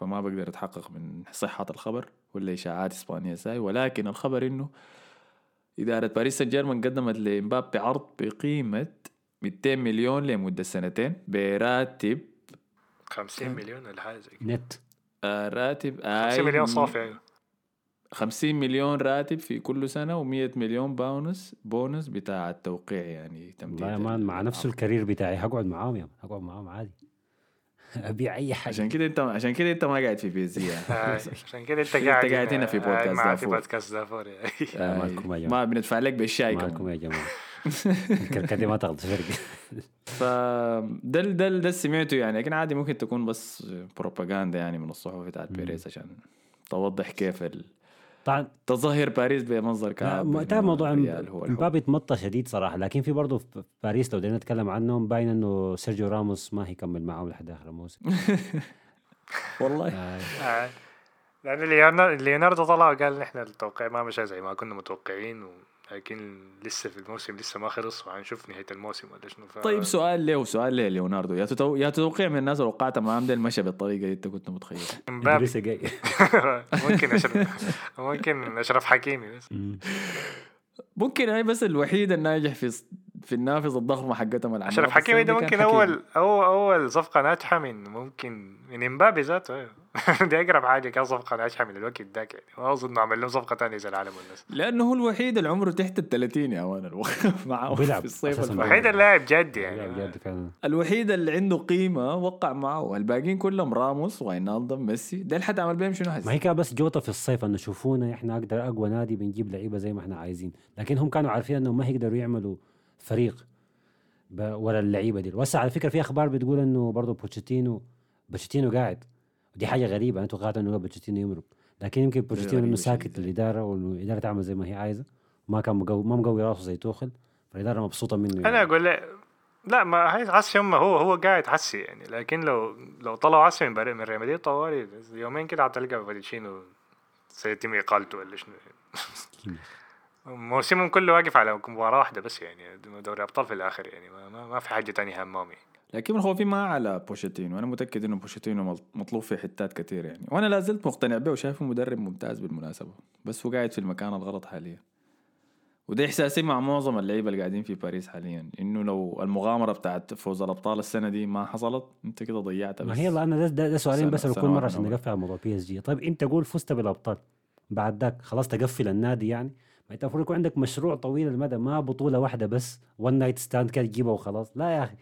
A: فما بقدر أتحقق من صحة الخبر ولا إشاعات إسبانية ساي. ولكن الخبر إنه إدارة باريس سان جيرمان قدمت لإمبابي عرض بقيمة 200 مليون لمدة سنتين براتب
C: 50 مليون ولا حاجة
B: نت.
A: آه راتب آي
C: 50 مليون صافي أيوه
A: 50 مليون راتب في كل سنة و100 مليون بونس بونس بتاع التوقيع يعني تمديد
B: يا مان مع. نفس ال career بتاعي هقعد معاهم يا مان هقعد معاهم عادي أبيع أي حاجة
A: عشان كده انت عشان كده انت ما قاعد في بي زي
C: آه، عشان كده انت
A: انت
C: قاعد
A: قاعد هنا في
C: آه،
A: بودكاست دافور.
C: بودكاست دافور يعني.
B: آه، جماعة.
A: ما بندفع لك بالشاي
B: مالكم يا جماعة الكركدي ما تاخذ فرق
A: ف ده ده سمعته يعني لكن عادي ممكن تكون بس بروباغندا يعني من الصحف بتاعت بيريز عشان توضح كيف ال-
B: طبعا
A: تظهر باريس بمنظر كعب
B: تعرف موضوع. مبابي تمطى شديد صراحة لكن في برضه في باريس لو بدنا نتكلم عنهم باين إنه سيرجيو راموس ما هيكمل معهم لحد آخر الموسم
A: والله
B: آه،
C: آه. لأن ليونار- ليوناردو طلع وقال نحن التوقيع ما مشى زي ما كنا متوقعين و... لكن لسه في الموسم لسه ما خلص وهنشوف نهاية الموسم ولا شنو. ف...
A: طيب سؤال ليه سؤال ليه ليوناردو. يا تتو... يا تتوقع من الناس اللي وقعت معاهم ده المشى بالطريقة اللي أنت كنت متخيل
C: امبابي
B: لسه جاي.
C: ممكن أشرف ممكن أشرف حكيمي بس.
B: مم.
A: ممكن هاي بس الوحيد الناجح في في النافذه الضخمه حقتهم
C: اشرف حكيمي ده ممكن. اول اول أول صفقة ناجحة من ممكن من إمبابي ذاته. دي أقرب حاجة كان صفقة ناجحة من الوقت ذاك يعني. ما أظن عمل لهم صفقة ثانية زي العالم والناس.
A: لأنه هو الوحيد اللي عمره تحت ال 30 يا مان معاه في الصيف.
C: الوحيد اللاعب جد يعني.
A: الوحيد اللي عنده قيمة وقع معه. الباقيين كلهم راموس واينالدم ميسي. ده اللي حتعمل بيهم شنو
B: ما
A: هسه
B: هي كان بس جوطة في الصيف إنه شوفونا إحنا أقدر أقوى نادي بنجيب لعيبة زي ما إحنا عايزين. لكن هم كانوا عارفين إنه ما هيقدروا يعملوا فريق ولا اللعيبة دي. وهسه على فكرة في أخبار بتقول إنه برضه بوتشيتينو بوتشيتينو قاعد. ودي حاجة غريبة أنا توقعت إنه بوتشيتينو يمرق. لكن يمكن بوتشيتينو إنه ساكت. الاداره وانه الإدارة تعمل زي ما هي عايزة. ما كان مقوي ما مقوي راسه زي توخل. فالإدارة مبسوطة منه
C: أنا
B: يعني.
C: أقول لك لا ما حسي هم هو هو قاعد حسي يعني. لكن لو لو طلعوا عسي من من ريال مدريد طوالي يومين كده هتلقى بوتشيتينو سيتم اقالته ولا شنو. موسمهم كله واقف على مباراة واحدة بس يعني دوري أبطال في الآخر يعني ما, ما, ما في حاجة تانية همهم يعني
A: لكن خوفي ما على بوتشيتينو أنا متأكد إنه بوتشيتينو مطلوب في حتات كثير يعني. وأنا لا زلت مقتنع به وشايفه مدرب ممتاز بالمناسبة بس هو قاعد في المكان الغلط حاليا. وده إحساسي مع معظم اللعيبة اللي قاعدين في باريس حاليا إنه لو المغامرة بتاعت فوز الأبطال السنة دي ما حصلت أنت كده ضيعتها
B: ما هي أنا ده, ده, ده سؤالين بس كل مرة عشان نقفل على موضوع PSG طيب أنت قول فزت بالأبطال بعد ذاك خلاص تقفل النادي يعني. ما انت المفروض يكون عندك مشروع طويل المدى ما بطولة واحدة بس one night stand كده تجيبها وخلاص. لا يا أخي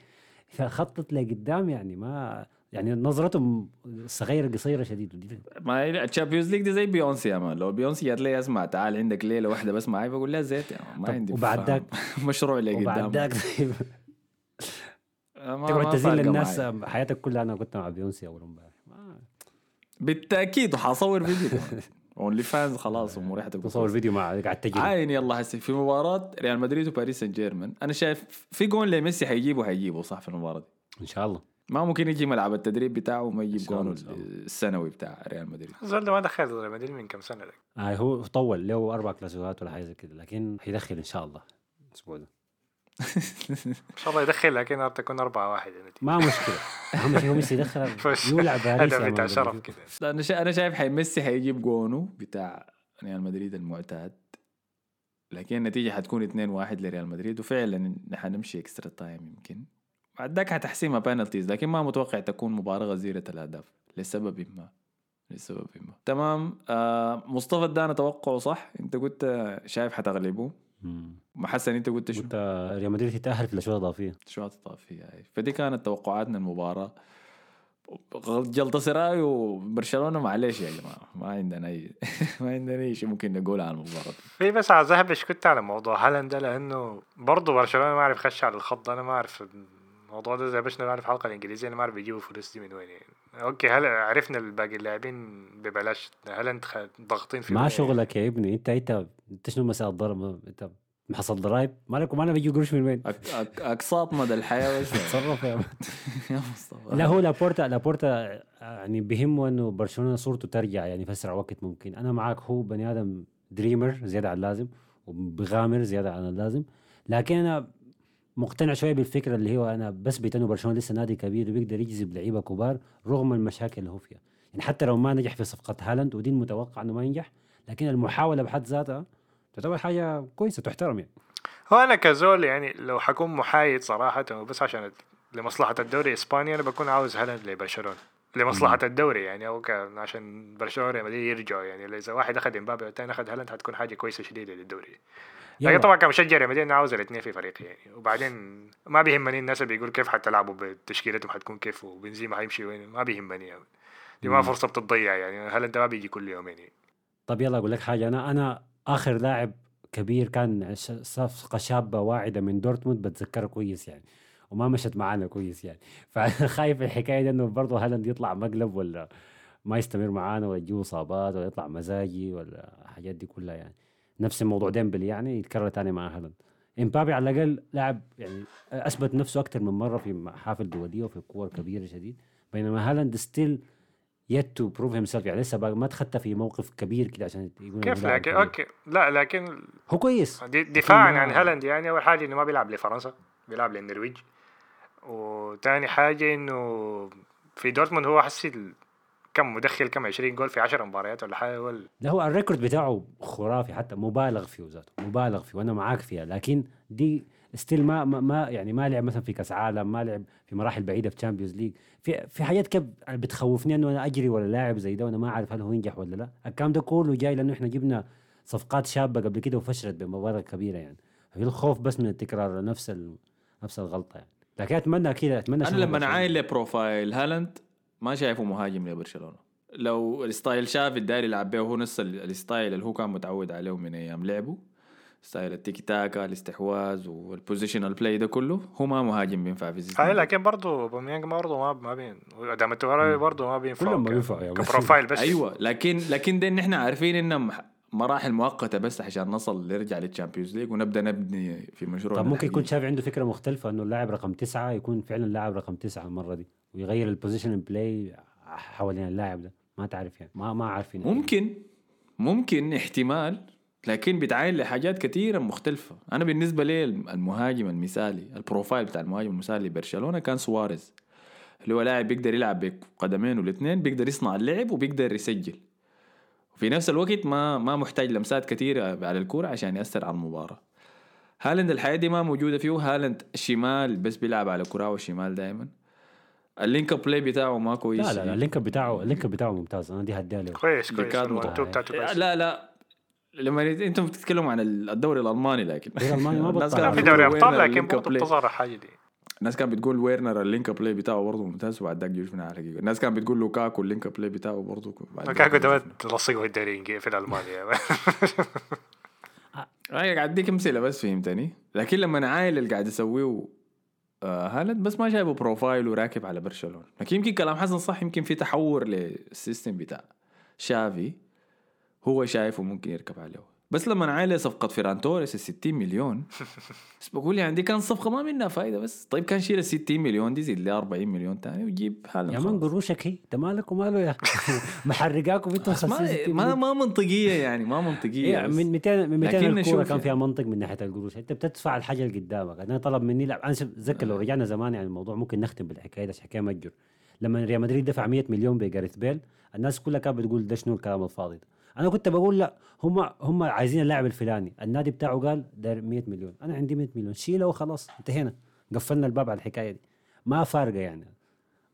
B: فخطط لقدام يعني ما يعني نظرتهم صغيرة قصيرة شديد
A: ما ال Champions League دي زي بيونسي يا man. لو بيونسي جات لي أسمع تعال عندك ليلة واحدة بس معي بقول لها زيت يا ما عندي
B: وبعد ذاك
A: مشروع لقدام
B: وبعد ذاك تقعد تزيل للناس حياتك كلها. أنا كنت مع بيونسي أول امبارح
A: بالتأكيد وحصور فيديو. OnlyFans خلاص أموري حتكون
B: تصور فيديو مع قاعد تجري.
A: عاين يلا هسه في مباراة ريال مدريد وباريس سان جيرمان. أنا شايف في جون لميسي حيجيبه حيجيبه صح في المباراة دي؟
B: إن شاء الله.
A: ما ممكن يجي ملعب التدريب بتاعه وما يجيب جون السنوي بتاع ريال مدريد.
C: الزول ما دخل ريال مدريد من كم سنة ده؟
B: آه هو طول له أربع كلاسيكات ولا حاجة زي كده لكن حيدخل إن شاء الله الأسبوع ده.
C: إن شاء الله يدخل لكن تكون 4 1
B: ما مشكلة. اهم شيء هو ميسي يدخل يولع باريس
C: هدف بتاع شرف كده.
A: أنا. أنا شايف حي ميسي حيجيب جونه بتاع ريال مدريد المعتاد. لكن النتيجة حتكون 2 1 لريال مدريد وفعلا نحن نمشي extra time يمكن. بعد ذاك حتحسمها penalties لكن ما متوقع تكون مباراة غزيرة الأهداف لسبب ما. لسبب ما. تمام آه مصطفى ادانا توقعه صح؟ أنت قلت شايف حتغلبه؟ محسن أنت قلت شو؟
B: قلت ريال مدريد يتأهل في الاشواط الاضافية
A: الاشواط الاضافية فدي كانت توقعاتنا المباراة. غلطة سراي وبرشلونة معلش يا جماعة ما عندنا أي ما عندنا أي شيء ممكن نقول عن المباراة.
C: في بس على ذهبش كنت على موضوع هالاند ده لأنه برضه برشلونة ما أعرف خش على الخط أنا ما أعرف الموضوع ده زي باش نعرف الحلقة الإنجليزية أنا ما أعرف بيجيبوا فلوس دي من وين يعني. أوكي هل عرفنا الباقي اللاعبين ببلاش؟ هالاند ضاغطين في
B: ما شغلك يا ابني أنت أنت أنت شنو مساء الضرب؟ أنت محصل ضرايب مالك وما بيجي قروش من وين؟
A: أقساط مدى الحياة بس.
B: تصرف يا يا مصطفى. لا هو لابورتا لابورتا يعني بهمه إنه برشلونة صورته ترجع يعني في أسرع وقت ممكن. أنا معاك هو بني آدم دريمر زيادة عن اللازم وبغامر زيادة عن اللازم. لكن أنا مقتنع شوية بالفكرة اللي هو أنا بثبت انه برشلونه لسه نادي كبير وبيقدر يجذب لعيبة كبار رغم المشاكل اللي هو فيها. يعني حتى لو ما نجح في صفقة هالاند ودي المتوقع إنه ما ينجح لكن المحاولة بحد ذاتها تعتبر حاجة كويسة تحترم يعني.
C: هو أنا كزول يعني لو حكون محايد صراحة بس عشان لمصلحة الدوري الإسباني أنا بكون عاوز هالاند لبرشلونة. لمصلحة مم. الدوري يعني أو عشان برشلونة يرجعوا يعني اذا واحد أخذ إمبابي والثاني أخذ هالاند حتكون حاجة كويسة شديدة للدوري. لكن طبعا كمشجع ريال مدريد أنا عاوز الاثنين في فريقي يعني. وبعدين ما بيهمني الناس اللي بيقولوا كيف حتلعبوا بتشكيلتهم حتكون كيف وبنزيما حيمشي وين ما بيهمني يعني. دي ما فرصة بتضيع يعني. هالاند ما بيجي كل يومين يعني.
B: طب يلا أقول لك حاجة. أنا أنا آخر لاعب كبير كان صفقة شابة واعدة من دورتموند بتذكرها كويس يعني. وما مشت معانا كويس يعني. فانا خايف الحكاية دي إنه برضه هالاند يطلع مقلب ولا ما يستمر معانا ولا يجيه إصابات ولا يطلع مزاجي ولا الحاجات دي كلها يعني. نفس الموضوع ديمبلي يعني يتكرر تاني مع هالاند. إمبابي على الأقل لاعب يعني أثبت نفسه أكثر من مرة في محافل دولية وفي كور كبيرة شديد. بينما هالاند still yet to prove himself يعني لسه ما تخطى في موقف كبير كده عشان
C: يقول كيف؟ لكن كبير. أوكي. لا لكن
B: هو كويس.
C: دفاعا عن هالاند يعني اول حاجة إنه ما بيلعب لفرنسا بيلعب للنرويج. وثاني حاجة إنه في دورتموند هو حسي كم مدخل كم 20 جول في 10 مباريات ولا حاجة ولا
B: لا هو ال record بتاعه خرافي حتى مبالغ فيه ذاته مبالغ فيه وأنا معاك فيها لكن دي still ما ما يعني ما لعب مثلا في كأس عالم ما لعب في مراحل بعيدة في Champions League في في حاجات كيف بتخوفني إنه أنا أجري ولا لاعب زي ده وأنا ما أعرف هل هو ينجح ولا لا. الكلام ده كله جاي لأنه إحنا جبنا صفقات شابة قبل كده وفشلت بمبالغ كبيرة يعني. في الخوف بس من التكرار نفس. نفس الغلطة يعني. لكن أتمنى كده أتمنى
A: أنا لما عاين ل profile هالاند ما شايفه مهاجم لبرشلونة. لو ال style تشافي الداير يلعب به هو نفس ال style اللي هو كان متعود عليه من أيام لعبه style التيكي تاكا الاستحواذ وال positional play ده كله هو ما مهاجم بينفع في
C: زيزان أي لكن برضه أوباميانج برضه ما ما بين ادام برضه ما بينفع
B: كلهم ما بينفع يعني
C: ك profile بس.
A: أيوه لكن لكن ده إحنا عارفين انه مراحل مؤقتة بس عشان نصل نرجع لل Champions League ونبدأ نبني في مشروع
B: طب ممكن يكون شايف عنده فكرة مختلفة إنه اللاعب رقم تسعة يكون فعلا لاعب رقم تسعة المرة دي ويغير ال position play حوالين اللاعب ده. ما تعرف يعني. ما ما عارفين
A: ممكن. ممكن احتمال لكن بيتعاين لحاجات كثيرة مختلفة. أنا بالنسبة لي المهاجم المثالي ال profile بتاع المهاجم المثالي لبرشلونة كان سواريز اللي هو لاعب بيقدر يلعب بقدمين الاثنين بيقدر يصنع اللعب وبيقدر يسجل. في نفس الوقت ما ما محتاج لمسات كثيرة على الكورة عشان يأثر على المباراة. هالاند الحياة دي ما موجودة فيه هالاند شمال بس بيلعب على كرة والشمال دائما اللينك أب بلاي بتاعه ما كويس.
B: لا لا لا اللينك بتاعه اللينك بتاعه ممتاز. أنا دي هديها له
C: كويس كويس. بتاعته كويس.
A: لا لا. لما أنتم بتتكلموا عن الدوري الألماني لكن.
B: الدوري الألماني ما بطل.
C: في دوري
A: أبطال
C: لكن برضه. بتظهر الحاجة دي.
A: الناس كانت بتقول ويرنر اللينك بلاي بتاعه برضه ممتاز وبعد ذاك جوشنا على حقيقة الناس كانت بتقول لوكاكو اللينك بلاي بتاعه برضه بعد ذاك
C: كاكو ده
A: جوشنا.
C: تلصقه في الدوري الإنجليزي- في الألمانيا.
A: هاي قاعد أديك أمثلة بس فهمتني؟ لكن لما عايل اللي قاعد يسويه آه هالاند بس ما شايفه profile وراكب على برشلونة. لكن يمكن كلام حسن صح يمكن في تحور لل system بتاع شافي هو شايفه ممكن يركب عليه. بس لما عايل صفقة فيران توريس ال 60 مليون. بس بقول يعني دي كانت صفقة ما منها فايدة بس. طيب كان شيل ال 60 مليون دي زيد لي 40 مليون تاني وجيب هالاند
B: يا
A: man.
B: قروشك هي؟ انت مالك وماله يا. محرقاكم أنتم
A: ما
B: 50
A: ما ما منطقية يعني ما
B: منطقية
A: بس.
B: من 200 من 200
A: لكن الكورة
B: كان
A: يعني.
B: فيها منطق من ناحية القروش. انت بتدفع الحاجة اللي قدامك. أنا طلب مني لا أنا اتذكر لو رجعنا زمان يعني الموضوع ممكن نختم بالحكاية دي حكايه مجر لما ريال مدريد دفع 100 مليون بجاريث بيل الناس كلها كانت بتقول ده شنو الكلام الفاضي ده. أنا كنت بقول لا هم هم عايزين اللاعب الفلاني. النادي بتاعه قال ده 100 مليون. أنا عندي 100 مليون. شيله وخلاص. انتهينا. قفلنا الباب على الحكاية دي. ما فارقة يعني.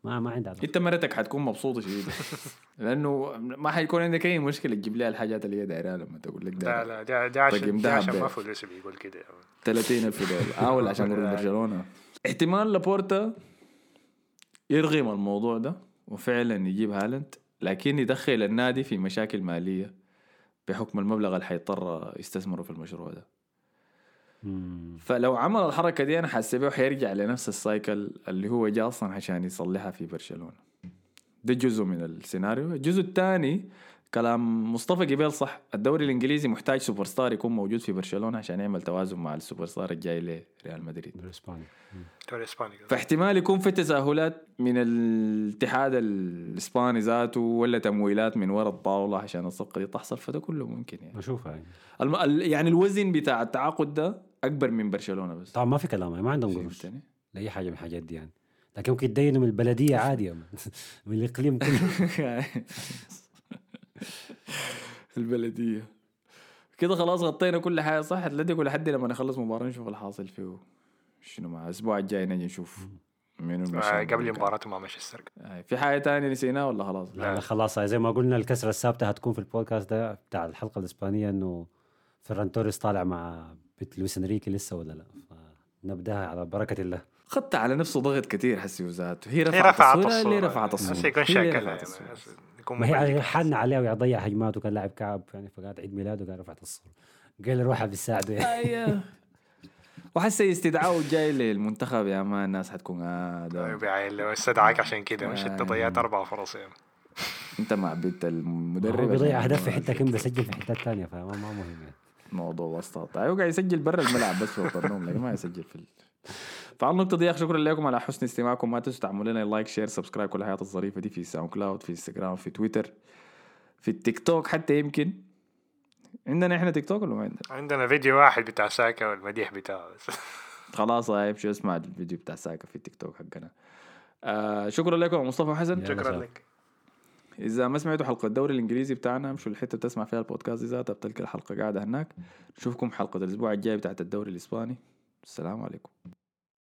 B: ما ما عندها.
A: أنت مرتك حتكون مبسوطه شديده لأنه ما حيكون عندك أي مشكلة تجيب لها الحاجات اللي هي دايرها لما تقول لك
C: لا
A: ده
C: لا ده ده عشان
A: رقم
C: ده عشان. ما فلوس بيقول كده.
A: 30000 دولار. اول عشان يروح برشلونة. احتمال لابورتا يرغم الموضوع ده وفعلا يجيب هالاند. لكن يدخل النادي في مشاكل مالية بحكم المبلغ اللي حيضطر يستثمره في المشروع ده. فلو عمل الحركة دي أنا حاسبه حيرجع لنفس ال cycle اللي هو جا أصلا عشان يصلحها في برشلونة. ده جزء من السيناريو. الجزء الثاني كلام مصطفى جبيل صح. الدوري الإنجليزي محتاج super star يكون موجود في برشلونة عشان يعمل توازن مع ال super star الجاي لريال مدريد.
B: بالاسباني مم.
C: الدوري الاسباني
A: فاحتمال يكون في تساهلات من الاتحاد الإسباني ذاته ولا تمويلات من وراء الطاولة عشان الصفقة دي تحصل فده كله ممكن يعني.
B: بشوفها يعني.
A: الم... ال- يعني الوزن بتاع التعاقد ده أكبر من برشلونة بس.
B: طبعا ما في كلام يعني ما عندهم قروش؟ لأي حاجة من الحاجات دي يعني. لكن ممكن تدينوا من البلدية عادي مان. من الإقليم كله.
A: البلدية. كده خلاص غطينا كل حاجة صح؟ اتلتيكو لحد لما نخلص مباراة نشوف الحاصل فيه. شنو مع الأسبوع الجاي نجي نشوف منو
C: آه، قبل. مباراته مع مانشستر
A: آه، في حاجة تانية نسيناها ولا خلاص؟
B: لا لا خلاص. زي ما قلنا الكسرة الثابتة هتكون في البودكاست ده بتاع الحلقة الإسبانية إنه فيران توريس طالع مع بيت لويس إنريكي لسه ولا لا؟ فنبدأها على بركة الله.
A: خدت على نفسه ضغط كثير حسي وذاته هي
C: هي
A: رفعت الصورة اللي
C: الصورة.
A: رفعت
C: الصورة. يكون
A: هي
C: يعني.
B: ما هي. حن عليه ويضيع هجمات وكان لاعب كعب يعني فقعد عيد ميلاده قال رفعت الصورة قال روحها بيساعده يعني
A: أيوه وحسي استدعاءه الجاي للمنتخب يا man الناس حتكون آه
C: أيوة،
A: ده
C: بعين لو استدعاك عشان كده مش انت
A: آه.
C: ضيعت أربع فرص يعني
A: انت مع بيت المدرب
B: هو بيضيع أهداف في حتة كم بسجل في حتات ثانية فما ما مهم يعني
A: موضوع وسط أيوه قاعد يسجل برا الملعب بس في لكن ما يسجل في. فعلى النقطة دي يا أخي شكرا لكم على حسن استماعكم. ما تنسوا تعملوا لنا like share subscribe كل الحاجات الظريفة دي في ساوند كلاود في انستغرام في تويتر في التيك توك حتى يمكن عندنا إحنا تيك توك ولا ما عندنا؟
C: عندنا فيديو واحد بتاع ساكا والمديح بتاعه. بس
A: خلاص هاي امشي اسمع الفيديو بتاع ساكا في التيك توك حقنا. آه شكرا لكم مصطفى حسن.
C: شكرا
B: سلام.
C: لك.
A: إذا ما سمعتوا حلقة الدوري الإنجليزي بتاعنا امشوا الحته بتسمع فيها البودكاست دي ذاتها بتلقى الحلقة قاعدة هناك. نشوفكم حلقة الأسبوع الجاي بتاعت الدوري الإسباني. السلام عليكم.